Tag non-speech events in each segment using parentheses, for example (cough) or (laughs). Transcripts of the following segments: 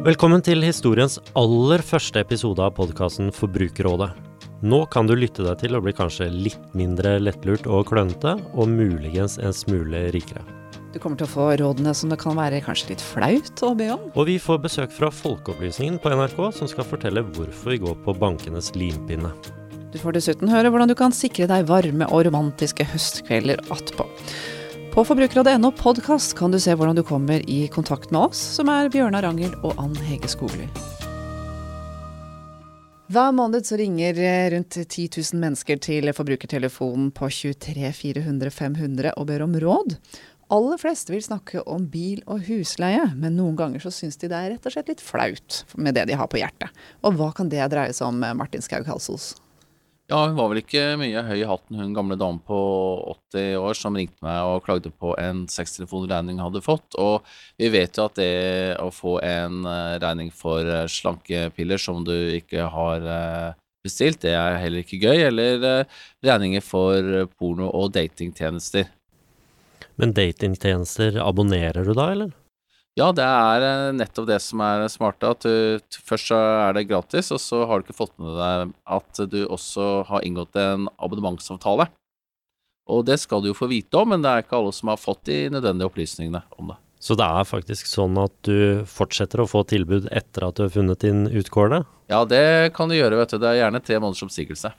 Velkommen til historiens aller første episode av podkasten Forbrukerrådet. Nå kan du lytte deg til å bli kanskje litt mindre lettlurt og klønete, og muligens en smule rikere. Du kommer til å få rådene som det kan være kanskje litt flaut å be om. Og vi får besøk fra Folkeopplysningen på NRK, som skal fortelle hvorfor vi går på bankenes limpinne. Du får dessuten høre hvordan du kan sikre deg varme og romantiske høstkvelder attpå. På forbrukerrådet.no podkast kan du se hvordan du kommer i kontakt med oss, som er Bjørnar Rangel og Ann Hege Skogli. Hver måned så ringer rundt 10 000 mennesker til forbrukertelefonen på 23 400 500 og ber om råd. Aller flest vil snakke om bil og husleie, men noen ganger så syns de det er rett og slett litt flaut med det de har på hjertet. Og hva kan det dreie seg om, Martin Skaug Halsos? Ja, hun var vel ikke mye høy i hatten, hun gamle damen på 80 år som ringte meg og klagde på en sextelefonregning hun hadde fått. Og vi vet jo at det å få en eh, regning for eh, slankepiller som du ikke har eh, bestilt, det er heller ikke gøy. Eller regninger for porno- og datingtjenester. Men datingtjenester, abonnerer du da, eller? Ja, det er eh, nettopp det som er smarte. At du, først så er det gratis, og så har du ikke fått med deg at du også har inngått en abonnementsavtale. Og det skal du jo få vite om, men det er ikke alle som har fått de nødvendige opplysningene om det. Så det er faktisk sånn at du fortsetter å få tilbud etter at du har funnet din utkårne? Ja, det kan du gjøre, vet du. Det er gjerne tre måneders oppsigelse.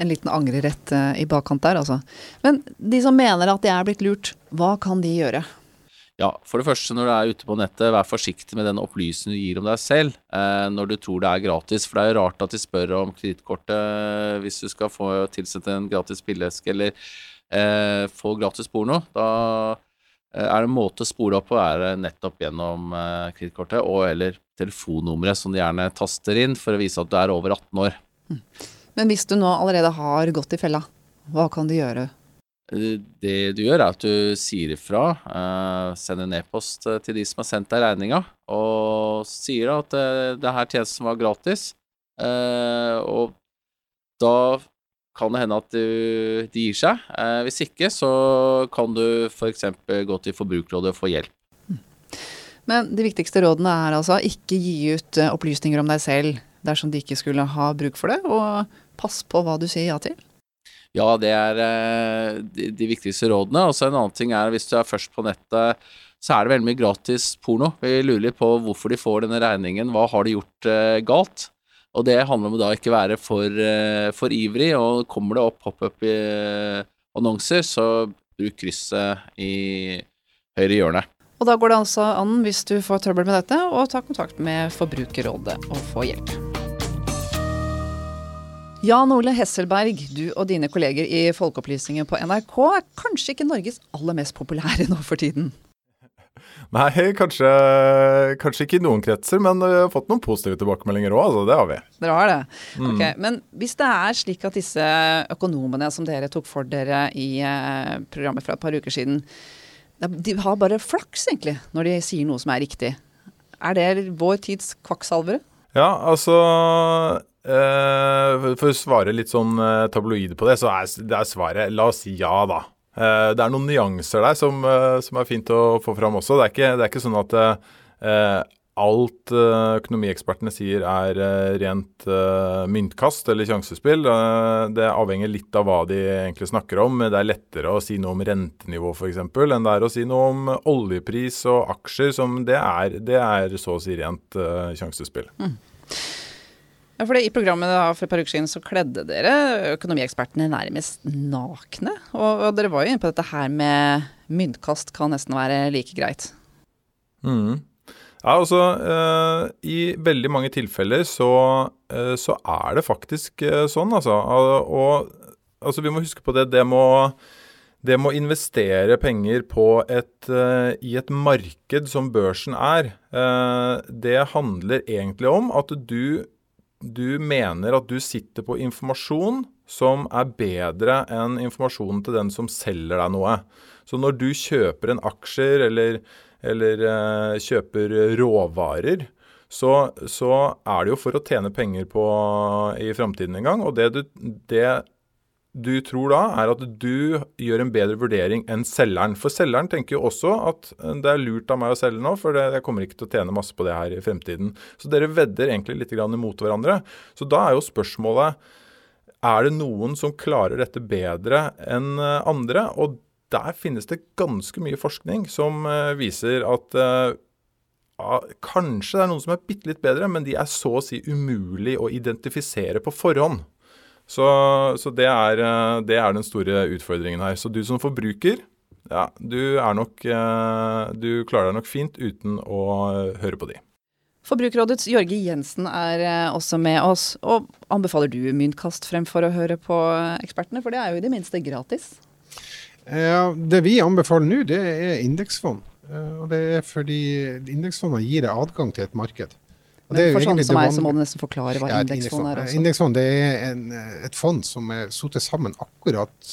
En liten angrerett uh, i bakkant der, altså. Men de som mener at de er blitt lurt, hva kan de gjøre? Ja, for det første, når du er ute på nettet, vær forsiktig med den opplysningen du gir om deg selv eh, når du tror det er gratis. For det er jo rart at de spør om kredittkortet eh, hvis du skal få tilsett en gratis pilleske eller eh, få gratis porno. Da eh, er det en måte å spore opp på, er nettopp gjennom eh, kredittkortet og eller telefonnummeret som de gjerne taster inn for å vise at du er over 18 år. Mm. Men hvis du nå allerede har gått i fella, hva kan du gjøre? Det du gjør, er at du sier ifra. Uh, sender en e-post eh, til de som har sendt deg regninga, og sier at uh, det her tjenesten var gratis. Uh, og da kan det hende at du, de gir seg. hvis ikke, så kan du f.eks. gå til Forbrukerrådet og få hjelp. Men de viktigste rådene er altså ikke gi ut opplysninger om deg selv dersom de ikke skulle ha bruk for det, og pass på hva du sier ja til. Ja, det er eh, de, de viktigste rådene. Og så en annen ting er hvis du er først på nettet, så er det veldig mye gratis porno. Vi lurer litt på hvorfor de får denne regningen. Hva har de gjort uh, galt? Og det handler om å da ikke være for, uh, for ivrig, og kommer det opp pop-up i uh, annonser, så bruk krysset i høyre hjørne. Og da går det altså an, hvis du får trøbbel med dette, å ta kontakt med Forbrukerrådet og få hjelp. Jan Ole Hesselberg, du og dine kolleger i Folkeopplysningen på NRK er kanskje ikke Norges aller mest populære nå for tiden? Nei, kanskje, kanskje ikke i noen kretser, men vi har fått noen positive tilbakemeldinger òg. Altså, det har vi. Dere har det? Mm. Okay, Men hvis det er slik at disse økonomene som dere tok for dere i eh, programmet for et par uker siden, de har bare flaks egentlig når de sier noe som er riktig. Er det vår tids kvakksalvere? Ja, altså Uh, for å svare litt sånn uh, tabloid på det, så er, det er svaret la oss si ja, da. Uh, det er noen nyanser der som, som, er fint å få fram også. Det er ikke, det er ikke sånn at alt økonomiekspertene sier er rent myntkast eller sjansespill. det avhenger litt av hva de egentlig snakker om. Det er lettere å si noe om rentenivå f.eks. enn det er å si noe om oljepris og aksjer, som det er, det er så å si rent sjansespill. Mm. Ja, for det, I programmet da, for et par uker siden så kledde dere økonomiekspertene nærmest nakne. Og, og, dere var jo inne på dette her med myntkast kan nesten være like greit. Mm. Ja, altså eh, I veldig mange tilfeller så, eh, så er det faktisk eh, sånn, altså. Og, altså, vi må huske på det. Det må, det må investere penger et, uh, i et marked som børsen er, uh, det handler egentlig om at du du mener at du sitter på informasjon som er bedre enn informasjonen til den som selger deg noe. Så når du kjøper en aksjer eller, eller eh, kjøper råvarer, så, så, er det jo for å tjene penger på i framtiden en gang. Og det, du, det du tror da, er at du gjør en bedre vurdering enn selgeren. For selgeren tenker jo også at eh, det er lurt av meg å selge nå, for jeg kommer ikke til å tjene masse på det her i fremtiden. Så dere vedder egentlig litt mot hverandre. Så da er jo spørsmålet er det noen som klarer dette bedre enn eh, andre. Og der finnes det ganske mye forskning som uh, viser at ja, kanskje det er noen som er bitte litt bedre, men de er så å si umulig å identifisere på forhånd. Så, så det, er, eh, det, er, den store utfordringen her. Så du som forbruker, ja, du, nok, eh, du klarer deg nok fint uten å høre på de. Forbrukerrådets Jørge Jensen er eh, også med oss. Og anbefaler du myntkast fremfor å høre på ekspertene, for det er jo i det minste gratis? Ja, det vi anbefaler nå, det er indeksfond. Og det er fordi indeksfondene gir deg adgang til et marked. Men for sånne som meg, så må du nesten forklare hva ja, indeksfond er. Også. Indeksfond det er en, et fond som er satt sammen akkurat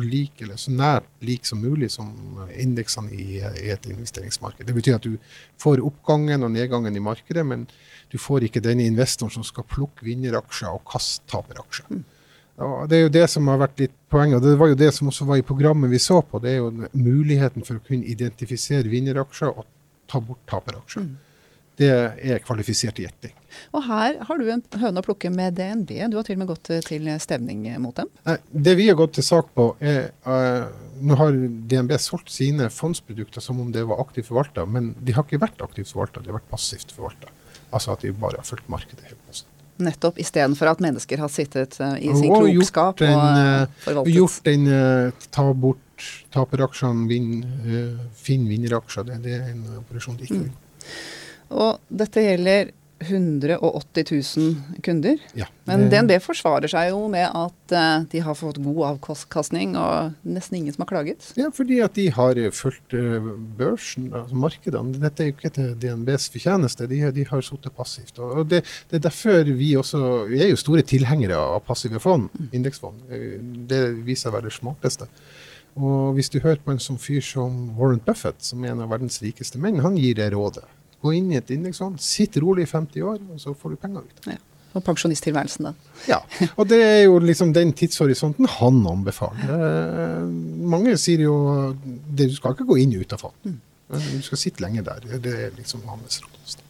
på lik, eller så nært lik som mulig som indeksene i, i, et investeringsmarked. Det betyr at du får oppgangen og nedgangen i markedet, men du får ikke denne investoren som skal plukke vinneraksjer og kaste taperaksjer. Mm. Og det er jo det som har vært litt poenget, og det var jo det som også var i programmet vi så på. Det er jo muligheten for å kunne identifisere vinneraksjer og ta bort taperaksjer. Mm det er kvalifisert gjetting. Og her har du en høne å plukke med DNB. Du har til og med gått til stevning mot dem? Det vi har gått til sak på, er uh, Nå har DNB solgt sine fondsprodukter som om det var aktivt forvalta, men de har ikke vært aktivt forvalta, de har vært passivt forvalta. Altså at de bare har fulgt markedet helt passivt. Nettopp, istedenfor at mennesker har sittet uh, i sin og klokskap en, og uh, forvaltet. Gjort en ta bort taperaksjene, vinn, finn vinneraksjer. Det, det, er en operasjon de ikke vil. Mm. Og dette gjelder 180 000 kunder. Ja, Men DNB forsvarer seg jo med at uh, de har fått god avkastning, og nesten ingen som har klaget. Ja, fordi at de har fulgt uh, børsen, altså markedene. Dette er jo ikke til DNBs fortjeneste, de, de har sittet passivt. Og det, det, er derfor vi også Vi er jo store tilhengere av passive fond, mm. indeksfond. Det viser seg å være det smarteste. Og hvis du hører på en sånn fyr som Warren Buffett, som er en av verdens rikeste menn, han gir det rådet. Gå inn i et indeksfond, sitt rolig i 50 år, og så får du penger ut. Ja. Og pensjonisttilværelsen, da. Ja. Og det er jo liksom den tidshorisonten han anbefaler. Eh, mange sier jo det, du skal ikke gå inn ut av fond. Mm. Du skal sitte lenge der. Det er liksom hans råd.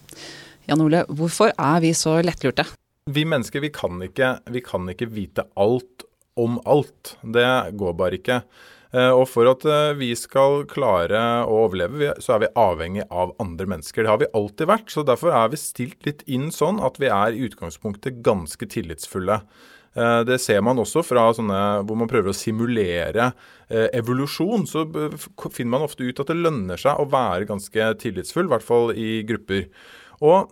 Jan Ole, hvorfor er vi så lettlurte? Vi mennesker vi kan, ikke, vi kan ikke vite alt om alt. Det går bare ikke. Eh, og for at eh, vi skal klare å overleve, så er vi avhengig av andre mennesker. Det har vi alltid vært. så Derfor er vi stilt litt inn sånn at vi er i utgangspunktet ganske tillitsfulle. Eh, det ser man også fra sånne hvor man prøver å simulere evolusjon. Så finner man ofte ut at det lønner seg å være ganske tillitsfull, i hvert fall i grupper. Og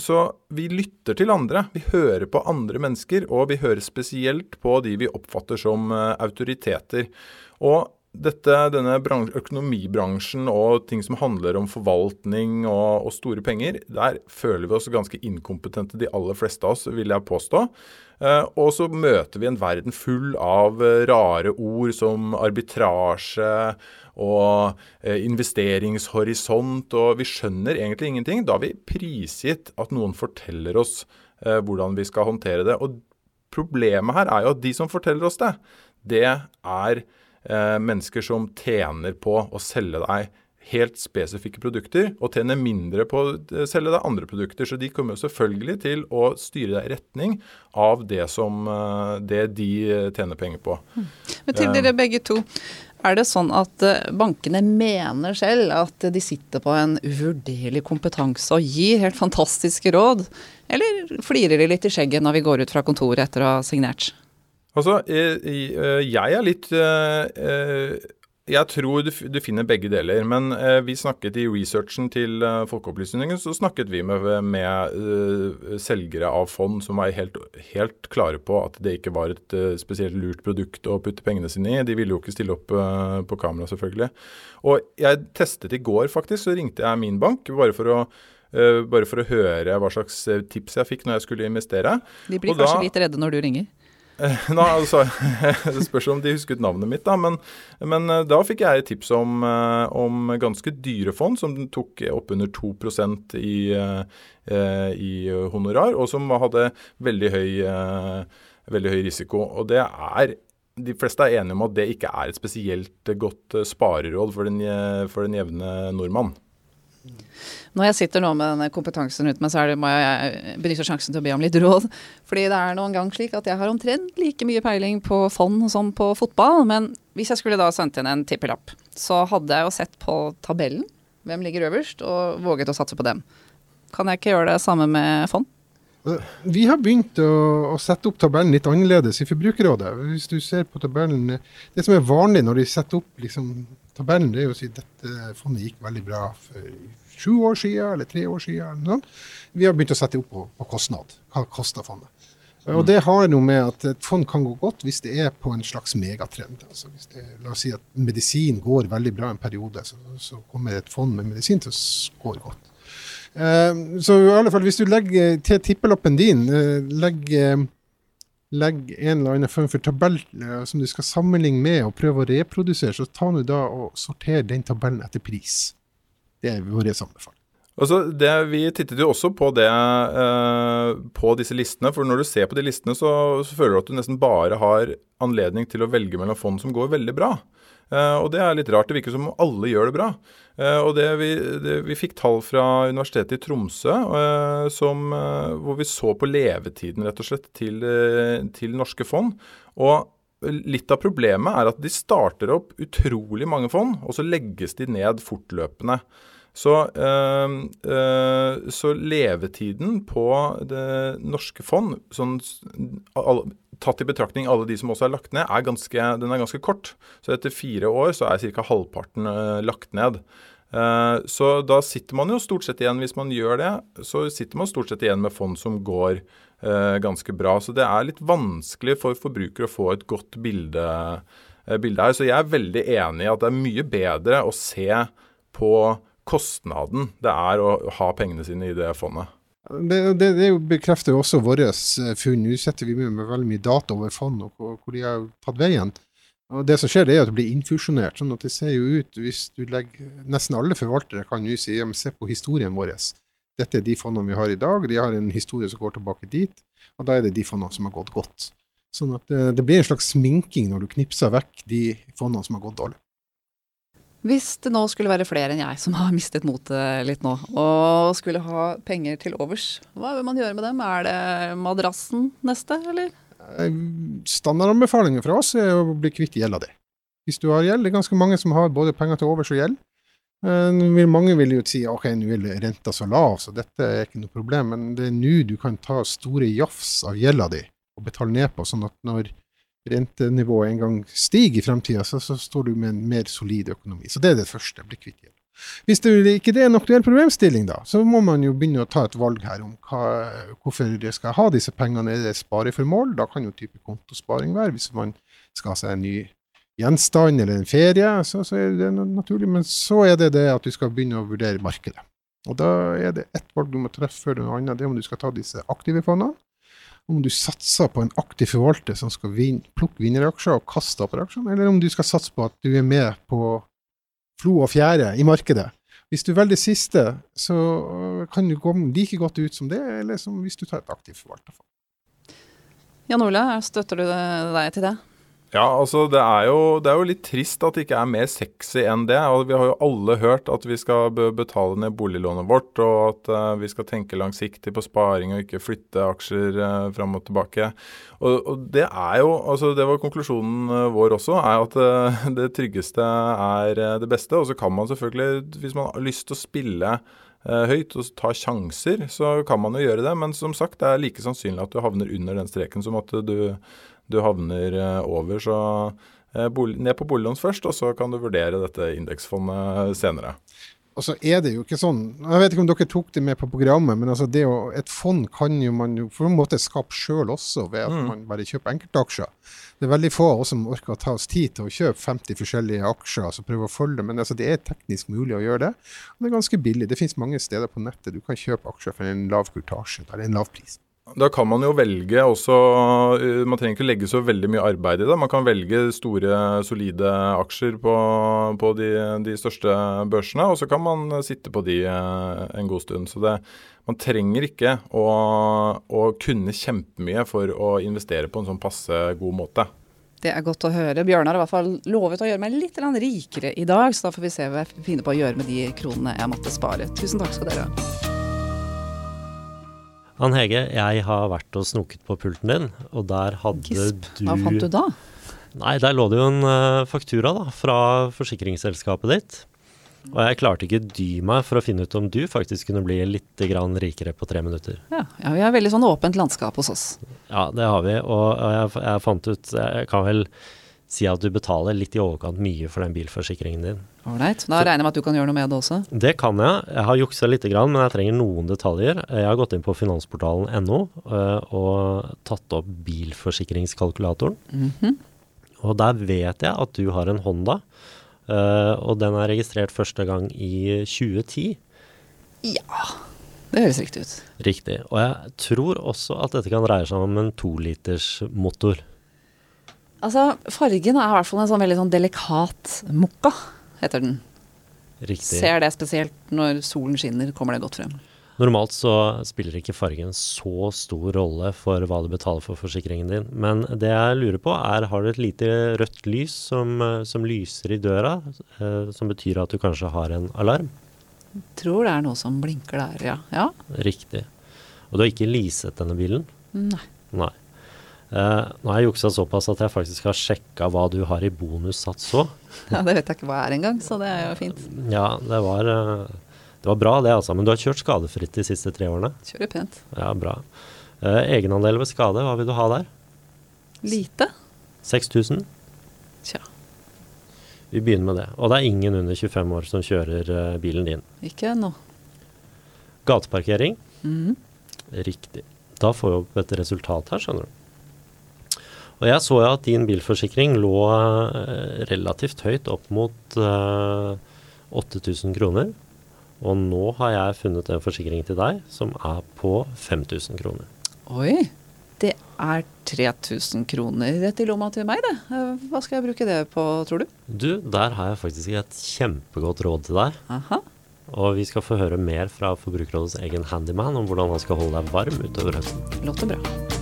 så vi lytter til andre. Vi hører på andre mennesker, og vi hører spesielt på de vi oppfatter som eh, autoriteter. Og dette, denne økonomibransjen og ting som handler om forvaltning og, og, store penger, der føler vi oss ganske inkompetente, de aller fleste av oss, vil jeg påstå. Eh, og så møter vi en verden full av eh, rare ord som arbitrasje og eh, investeringshorisont, og vi skjønner egentlig ingenting. Da har vi prisgitt at noen forteller oss hvordan vi skal håndtere det. Og problemet her er jo at de som forteller oss det, det er mennesker som tjener på å selge deg helt spesifikke produkter, og tjener mindre på å selge deg andre produkter. Så de kommer selvfølgelig til å styre deg i retning av det, som, eh, det de tjener penger på. Men til dere begge to. Er det sånn at eh, bankene mener selv at de sitter på en uvurderlig kompetanse og gir helt fantastiske råd, eller flirer de litt i skjegget når vi går ut fra kontoret etter å ha signert? Altså, jeg, jeg er litt eh, jeg tror du, finner begge deler. Men eh, vi snakket i researchen til eh, Folkeopplysningen så snakket vi med, med selgere av fond som var helt, helt, klare på at det ikke var et spesielt lurt produkt å putte pengene sine i. De ville jo ikke stille opp på kamera, selvfølgelig. Og jeg testet i går, faktisk. Så ringte jeg min bank bare for å bare for å høre hva slags tips jeg fikk når jeg skulle investere. De blir og kanskje da, litt redde når du ringer? (laughs) Nå, altså, (laughs) Det spørs om de husket navnet mitt, da. Men, men eh, da fikk jeg et tips om, eh, om, ganske dyre fond som tok oppunder 2% i, eh, i honorar, og som hadde veldig høy veldig høy risiko. Og det er de fleste er enige om at det ikke er et spesielt godt spareråd for den, for den jevne nordmann. Når jeg sitter nå med denne kompetansen rundt meg, så det, må jeg benytte sjansen til å be om litt råd. Fordi det er noen gang slik at jeg har omtrent like mye peiling på fond som på fotball. Men hvis jeg skulle da sendt inn en tippelapp, så hadde jeg jo sett på tabellen hvem ligger øverst, og våget å satse på dem. Kan jeg ikke gjøre det samme med fond? Vi har begynt å, å, sette opp tabellen litt annerledes i Forbrukerrådet. Hvis du ser på tabellen, Det som er vanlig når de setter opp liksom, tabellen, det er å si at dette fondet gikk veldig bra for sju år siden eller tre år siden. Eller Vi har begynt å sette opp på, på kostnad. Hva koster fondet? Og Det har noe med at et fond kan gå godt hvis det er på en slags megatrend. Altså hvis det, la oss si at medisin går veldig bra en periode, så, så kommer et fond med medisin til å score godt. Uh, så i alle fall, hvis du legger til tippeloppen din, uh, legg, uh, en eller annen form for tabell som du skal sammenligne med og prøve å reprodusere, så ta nå da og sorter den tabellen etter pris. Det er vår anbefaling. Altså, det, vi tittet jo også på det eh, på disse listene. For når du ser på de listene, så, så, føler du at du nesten bare har anledning til å velge mellom fond som går veldig bra. Eh, og det er litt rart. Det virker som om alle gjør det bra. Eh, og det vi, det, vi, fikk tall fra Universitetet i Tromsø eh, som, hvor vi så på levetiden rett og slett til, til norske fond. Og Litt av problemet er at de starter opp utrolig mange fond, og så legges de ned fortløpende. Så, øh, øh, så, levetiden på det norske fond, sånn, tatt i betraktning alle de som også er lagt ned, er ganske, den er ganske kort. Så etter fire år så er ca. halvparten øh, lagt ned. så da sitter man jo stort sett igjen, hvis man gjør det, så sitter man stort sett igjen med fond som går ganske bra. Så det er litt vanskelig for forbrukere å få et godt bilde, bilde her. Så jeg er veldig enig i at det er mye bedre å se på kostnaden det er å ha pengene sine i det fondet. Det, det, det bekrefter jo også våre eh, funn. Nå setter vi med, veldig mye data over fond og hvor, de har tatt veien. Og Det som skjer, det er at det blir infusjonert. sånn at det ser jo ut, hvis du legger, Nesten alle forvaltere kan nå si se på historien vår. Dette er de fondene vi har i dag. De har en historie som går tilbake dit. Og da er det de fondene som har gått godt. Sånn at det, det blir en slags sminking når du knipser vekk de fondene som har gått dårlig. Hvis det nå skulle være flere enn jeg som har mistet motet litt nå, og skulle ha penger til overs, hva vil man gjøre med dem? Er det madrassen neste, eller? Eh, standardanbefalingen fra oss er å bli kvitt gjelda di. Hvis du har gjeld, det er ganske mange som har både penger til overs og gjeld. Eh, mange vil jo si ok, nå er renta så lav, så dette er ikke noe problem. Men det er nå du kan ta store jafs av gjelda di og betale ned på, sånn at når rentenivået en gang stiger i fremtida, så, så, står du med en mer solid økonomi. Så det er det første. Bli kvitt gjeld. Hvis det ikke det er en aktuell problemstilling, da, så må man jo begynne å ta et valg her om hva, hvorfor jeg skal ha disse pengene. Er det spareformål? Da kan jo type kontosparing være. Hvis man skal ha seg en ny gjenstand eller en ferie, så, så er det naturlig. Men så er det det at du skal begynne å vurdere markedet. Og da er det ett valg du må treffe før noe annet. Det er om du skal ta disse aktive fondene, om du satser på en aktiv forvalter som skal vin, plukke vinneraksjer og kaste opp aksjene, eller om du skal satse på at du er med på flo og fjære i markedet. Hvis du velger det siste, så kan du komme like godt ut som det, eller som hvis du tar et aktivt forvalterfond. Jan Ole, støtter du deg til det? Ja, altså det er, jo, det er, jo, litt trist at det ikke er mer sexy enn det. Og vi har jo alle hørt at vi skal betale ned boliglånet vårt, og at uh, vi skal tenke langsiktig på sparing og ikke flytte aksjer uh, fram og tilbake. Og, og, det er jo, altså det var konklusjonen uh, vår også, er at uh, det tryggeste er det beste. Og så kan man selvfølgelig, hvis man har lyst til å spille høyt og ta sjanser, så kan man jo gjøre det. Men som sagt, det er like sannsynlig at du havner under den streken som at du du havner eh, over. Så eh, ned på boliglån først, og så kan du vurdere dette indeksfondet senere. Og så er det jo ikke sånn, Jeg vet ikke om dere tok det med på programmet, men altså det å, et fond kan jo man jo på en måte skape sjøl også, ved at mm. man bare kjøper enkeltaksjer. Det er veldig få av oss som orker å ta oss tid til å kjøpe 50 forskjellige aksjer altså prøve å følge men altså det er teknisk mulig å gjøre det. Og det er ganske billig. Det finnes mange steder på nettet du kan kjøpe aksjer for en lav kurtasje, eller en lav pris. Da kan man jo velge også uh, Man trenger ikke legge så veldig mye arbeid i det. Man kan velge store, solide aksjer på, på de, de, største børsene, og så kan man sitte på de uh, en god stund. Så det, man trenger ikke å, å kunne kjempemye for å investere på en sånn passe god måte. Det er godt å høre. Bjørnar har i hvert fall lovet å gjøre meg litt rikere i dag, så da får vi se hva jeg finner på å gjøre med de kronene jeg måtte spare. Tusen takk skal dere ha. Ann Hege, jeg har vært og snoket på pulten din, og der hadde Gisp. du Hva fant du da? Nei, der lå det jo en uh, faktura da, fra forsikringsselskapet ditt. Og jeg klarte ikke dy meg for å finne ut om du faktisk kunne bli litt rikere på tre minutter. Ja, ja, vi har veldig sånn åpent landskap hos oss. Ja, det har vi. Og jeg, jeg fant ut Jeg kan vel si at du betaler litt i overkant mye for den bilforsikringen din. Ålreit. Da regner jeg med at du kan gjøre noe med det også? Det kan jeg. Jeg har juksa litt, men jeg trenger noen detaljer. Jeg har gått inn på finansportalen.no eh, og tatt opp bilforsikringskalkulatoren. Mm -hmm. Og der vet jeg at du har en Honda, eh, og den er registrert første gang i 2010. Ja. Det høres riktig ut. Riktig. Og jeg tror også at dette kan dreie seg om en toliters motor. Altså, fargen er i hvert fall en sånn veldig sånn delikat mokka, heter den. Riktig. Ser det spesielt når solen skinner, kommer det godt frem. Normalt så spiller ikke fargen så stor rolle for hva du betaler for forsikringen din. Men det jeg lurer på er, har du et lite rødt lys som, som lyser i døra, eh, som betyr at du kanskje har en alarm? Jeg tror det er noe som blinker der, ja. ja. Riktig. Og du har ikke leaset denne bilen? Nei. Nei. Uh, nå har jeg juksa såpass at jeg faktisk har sjekka hva du har i bonussats òg. (laughs) Ja, det vet jeg ikke hva jeg er engang, så det er jo fint. Ja, det var, uh, det var bra det, altså. Men du har kjørt skadefritt de siste tre årene? Kjører pent. Ja, bra. Uh, egenandel ved skade, hva vil du ha der? Lite. 6000? Tja. Vi begynner med det. Og det er ingen under 25 år som kjører bilen din? Ikke ennå. Gateparkering? Mm. Riktig. Da får vi opp et resultat her, skjønner du. Og jeg så jo at din bilforsikring lå eh, relativt høyt opp mot uh, eh, 8000 kroner. Og nå har jeg funnet en forsikring til deg som er på 5000 kroner. Oi. Det er 3000 kroner rett i lomma til meg, det. Eh, hva skal jeg bruke det på, tror du? Du, der har jeg faktisk et kjempegodt råd til deg. Aha. Og vi skal få høre mer fra Forbrukerrådets egen handyman om hvordan han skal holde deg varm utover høsten. Låter bra.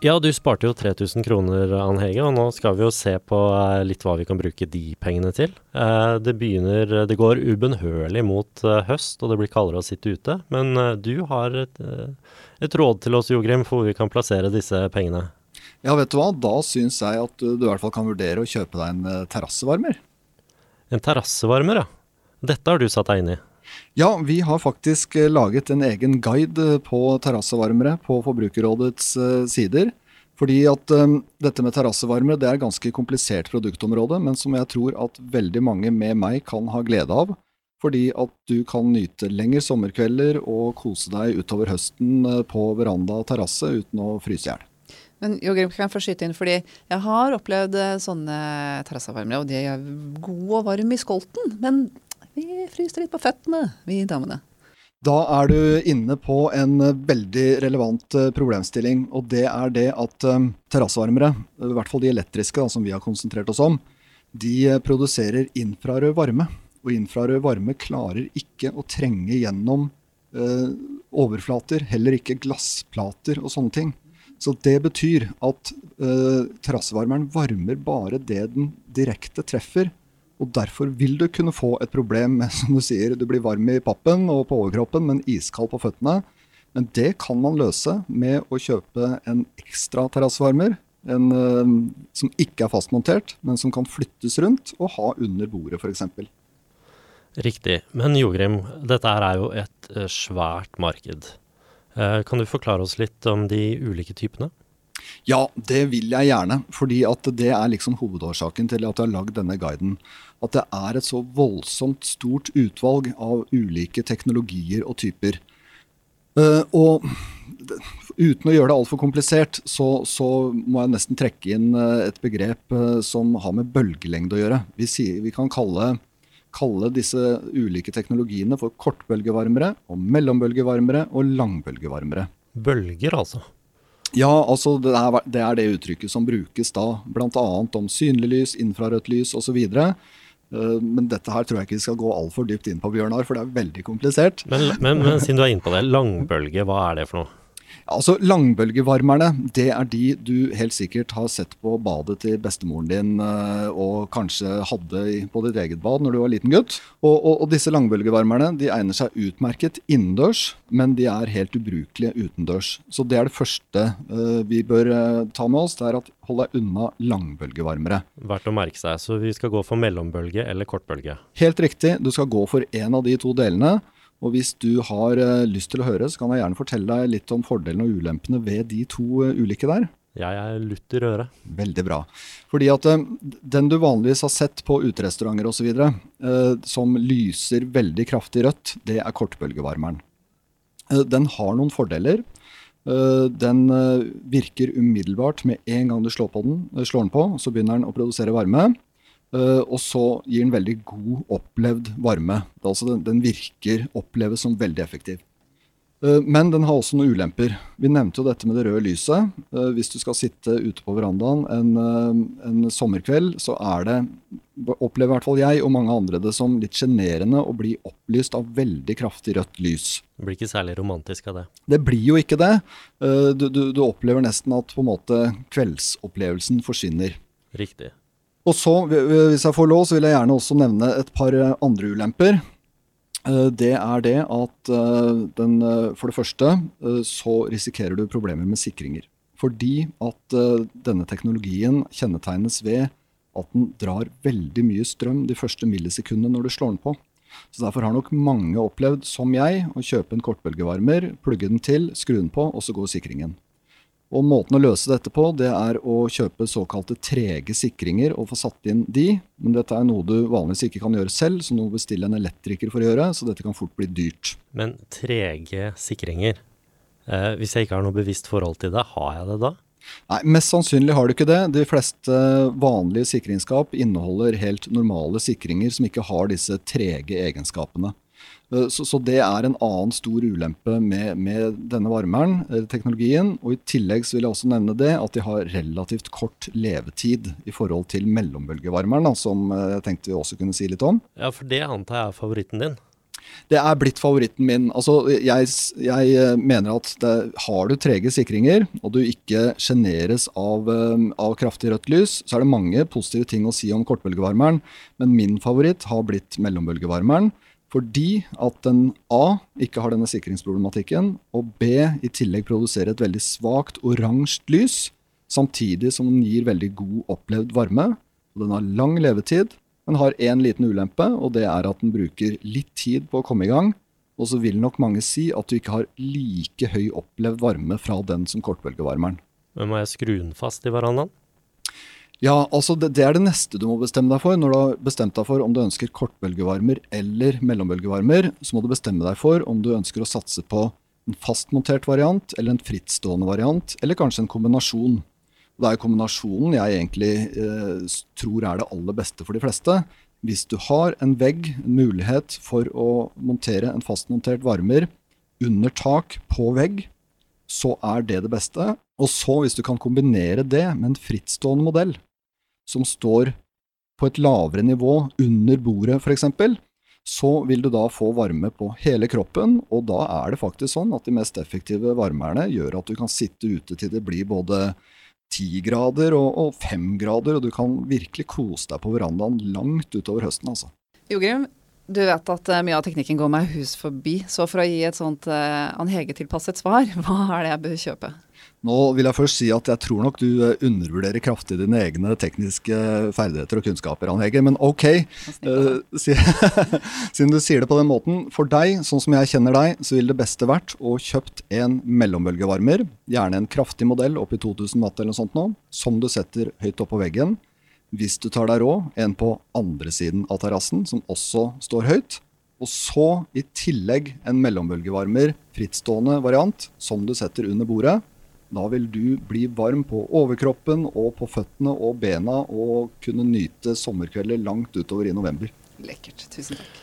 Ja, du sparte jo 3000 kroner, Ann Hege, og nå skal vi jo se på eh, litt hva vi kan bruke de pengene til. Eh, det begynner Det går ubønnhørlig mot eh, høst, og det blir kaldere å sitte ute. Men du har et, et råd til oss, Jogrim, for hvor vi kan plassere disse pengene. Ja, vet du hva. Da syns jeg at du i hvert fall kan vurdere å kjøpe deg en terrassevarmer. En terrassevarmer, ja. Dette har du satt deg inn i. Ja, vi har faktisk eh, laget en egen guide eh, på terrassevarmere på Forbrukerrådets eh, sider. Fordi at um, dette med terrassevarmere det er et ganske komplisert produktområde, men som jeg tror at veldig mange med meg kan ha glede av. Fordi at du kan nyte lengre sommerkvelder og kose deg utover høsten på veranda og terrasse uten å fryse i hjel. Men Jogrim, kan jeg få skyte inn, fordi jeg har opplevd sånne terrassevarmere, og de er gode og varme i skolten. Men vi fryser litt på føttene, vi damene. Da er du inne på en eh, veldig relevant eh, problemstilling. Og det er det at um, terrassevarmere, i hvert fall de elektriske da, som vi har konsentrert oss om, de produserer infrarød varme. Og infrarød varme klarer ikke å trenge gjennom eh, overflater, heller ikke glassplater og sånne ting. Så det betyr at eh, terrassevarmeren varmer bare det den direkte treffer og Derfor vil du kunne få et problem med (laughs) som du sier, du blir varm i pappen og på overkroppen, men iskald på føttene. Men det kan man løse med å kjøpe en ekstra terrassevarmer. En uh, som ikke er fastmontert, men som kan flyttes rundt og ha under bordet f.eks. Riktig. Men Jogrim, dette er jo et uh, svært marked. Uh, kan du forklare oss litt om de ulike typene? Ja, det vil jeg gjerne. Fordi at det er liksom hovedårsaken til at jeg har lagd denne guiden. At det er et så voldsomt stort utvalg av ulike teknologier og typer. Uh, og uten å gjøre det altfor komplisert, så, så, må jeg nesten trekke inn uh, et begrep uh, som har med bølgelengde å gjøre. Vi, sier, vi kan kalle kalle disse ulike teknologiene for kortbølgevarmere og mellombølgevarmere og langbølgevarmere. Bølger, altså. Ja, altså det er, det er det uttrykket som brukes da, bl.a. om synlig lys, infrarødt lys osv. Uh, men dette her tror jeg ikke vi skal gå altfor dypt inn på, Bjørnar, for det er veldig komplisert. Men, men, men siden du er inne på det, langbølge, hva er det for noe? Altså Langbølgevarmerne det er de du helt sikkert har sett på badet til bestemoren din eh, og kanskje hadde på ditt eget bad når du var liten gutt. Og, og, og disse langbølgevarmerne de egner seg utmerket innendørs, men de er helt ubrukelige utendørs. Så det er det første uh, vi bør uh, ta med oss. det er at Hold deg unna langbølgevarmere. Verdt å merke seg. Så vi skal gå for mellombølge eller kortbølge? Helt riktig. Du skal gå for en av de to delene. Og hvis du har uh, lyst til å høre, så kan jeg gjerne fortelle deg litt om fordelene og ulempene ved de to uh, ulike der. Jeg er lutter øre. Veldig bra. Fordi at uh, den du vanligvis har sett på uterestauranter osv., uh, som lyser veldig kraftig rødt, det er kortbølgevarmeren. den har noen fordeler. den virker umiddelbart med en gang du slår, på den, slår den på, så begynner den å produsere varme. Uh, og så gir den veldig god opplevd varme. Altså den, den virker, oppleves som veldig effektiv. Uh, men den har også noen ulemper. Vi nevnte jo dette med det røde lyset. Uh, hvis du skal sitte ute på verandaen en, en, sommerkveld, så er det, opplever i hvert fall jeg og mange andre det som litt sjenerende å bli opplyst av veldig kraftig rødt lys. Det blir ikke særlig romantisk av det. Det blir jo ikke det. Du, du, du opplever nesten at på en måte kveldsopplevelsen forsvinner. Riktig. Og så, hvis jeg får lov, så vil jeg gjerne også nevne et par eh, andre ulemper. Eh, det er det at eh, den, for det første så risikerer du problemer med sikringer. Fordi at denne teknologien kjennetegnes ved at den drar veldig mye strøm de første millisekundene når du slår den på. Så Derfor har nok mange opplevd, som jeg, å kjøpe en kortbølgevarmer, plugge den til, skru den på, og så går sikringen. Og Måten å løse dette på det er å kjøpe såkalte trege sikringer og få satt inn de. Men dette er noe du vanligvis ikke kan gjøre selv, så noe bestille en elektriker for å gjøre. Så dette kan fort bli dyrt. Men trege sikringer, eh, hvis jeg ikke har noe bevisst forhold til det, har jeg det da? Nei, Mest sannsynlig har du ikke det. De fleste vanlige sikringsskap inneholder helt normale sikringer som ikke har disse trege egenskapene. Eh, så, så, det er en annen stor ulempe med, med denne varmeren, eh, teknologien. Og i tillegg så vil jeg også nevne det at de har relativt kort levetid i forhold til mellombølgevarmeren, da, som eh, jeg tenkte vi også kunne si litt om. Ja, for det antar jeg er favoritten din? Det er blitt favoritten min. Altså, jeg, jeg mener at det, har du trege sikringer, og du ikke sjeneres av, av, kraftig rødt lys, så er det mange positive ting å si om kortbølgevarmeren, men min favoritt har blitt mellombølgevarmeren. Fordi at den A ikke har denne sikringsproblematikken, og B i tillegg produserer et veldig svakt oransje lys, samtidig som den gir veldig god opplevd varme. og Den har lang levetid, men har én liten ulempe, og det er at den bruker litt tid på å komme i gang. Og så vil nok mange si at du ikke har like høy opplevd varme fra den som kortbølgevarmeren. Men må jeg skru den fast i verandaen? Ja, altså det, det, er det neste du må bestemme deg for. Når du har bestemt deg for om du ønsker kortbølgevarmer eller mellombølgevarmer, så må du bestemme deg for om du ønsker å satse på en fastmontert variant eller en frittstående variant, eller kanskje en kombinasjon. Det er kombinasjonen jeg egentlig eh, tror er det aller beste for de fleste. Hvis du har en vegg, en mulighet for å montere en fastmontert varmer under tak på vegg, så er det det beste. Og så, hvis du kan kombinere det med en frittstående modell, som står på et lavere nivå under bordet f.eks., så vil du da få varme på hele kroppen, og da er det faktisk sånn at de mest effektive varmerne gjør at du kan sitte ute til det blir både ti grader og fem grader, og du kan virkelig kose deg på verandaen langt utover høsten, altså. Jogrim, du vet at uh, mye av teknikken går meg hus forbi, så for å gi et sånt uh, Ann Hege-tilpasset svar, (laughs) hva er det jeg bør kjøpe? Nå vil jeg først si at jeg tror nok du eh, undervurderer kraftig dine egne tekniske ferdigheter og kunnskaper, Ann Hege. Men ok, uh, (laughs) siden du sier det på den måten. For deg, sånn som jeg kjenner deg, så ville det beste vært å kjøpt en mellombølgevarmer. Gjerne en kraftig modell opp i 2000 watt eller noe sånt nå, som du setter høyt opp på veggen. Hvis du tar deg råd, en på andre siden av terrassen, som også står høyt. Og så i tillegg en mellombølgevarmer, frittstående variant, som du setter under bordet. Da vil du bli varm på overkroppen og på føttene og bena og kunne nyte sommerkvelder langt utover i november. Lekkert. Tusen takk.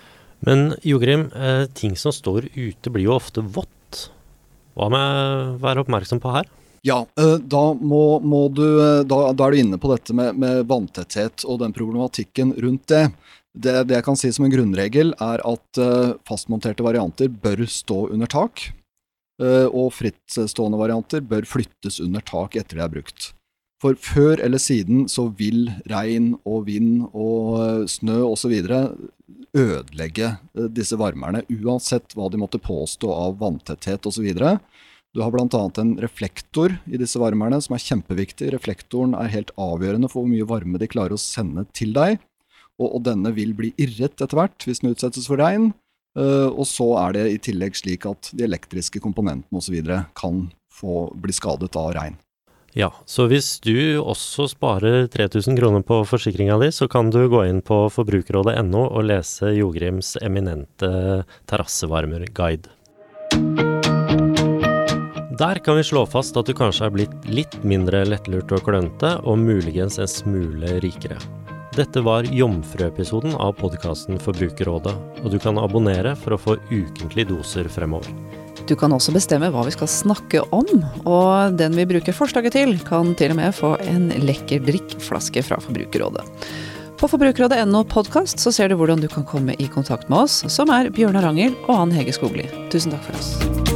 Men Jogrim, eh, ting som står ute blir jo ofte vått. Hva må jeg være oppmerksom på her? Ja, eh, da, må, må du, eh, da, da er du inne på dette med, med vanntetthet og den problematikken rundt det. det. Det jeg kan si som en grunnregel, er at eh, fastmonterte varianter bør stå under tak. Og frittstående varianter bør flyttes under tak etter de er brukt. For før eller siden så vil regn og vind og snø osv. ødelegge disse varmerne, uansett hva de måtte påstå av vanntetthet osv. Du har bl.a. en reflektor i disse varmerne som er kjempeviktig. Reflektoren er helt avgjørende for hvor mye varme de klarer å sende til deg. Og, og denne vil bli irret etter hvert hvis den utsettes for regn. Uh, og så er det i tillegg slik at de elektriske komponentene osv. kan få bli skadet av regn. Ja, så hvis du også sparer 3000 kroner på forsikringa di, så kan du gå inn på forbrukerrådet.no og lese Jogrims eminente terrassevarmerguide. Der kan vi slå fast at du kanskje er blitt litt mindre lettlurt og klønete, og muligens en smule rikere. Dette var Jomfruepisoden av podkasten Forbrukerrådet, og du kan abonnere for å få ukentlige doser fremover. Du kan også bestemme hva vi skal snakke om, og den vi bruker forslaget til, kan til og med få en lekker drikkflaske fra Forbrukerrådet. På forbrukerrådet.no podkast ser du hvordan du kan komme i kontakt med oss, som er Bjørnar Angel og Ann Hege Skogli. Tusen takk for oss.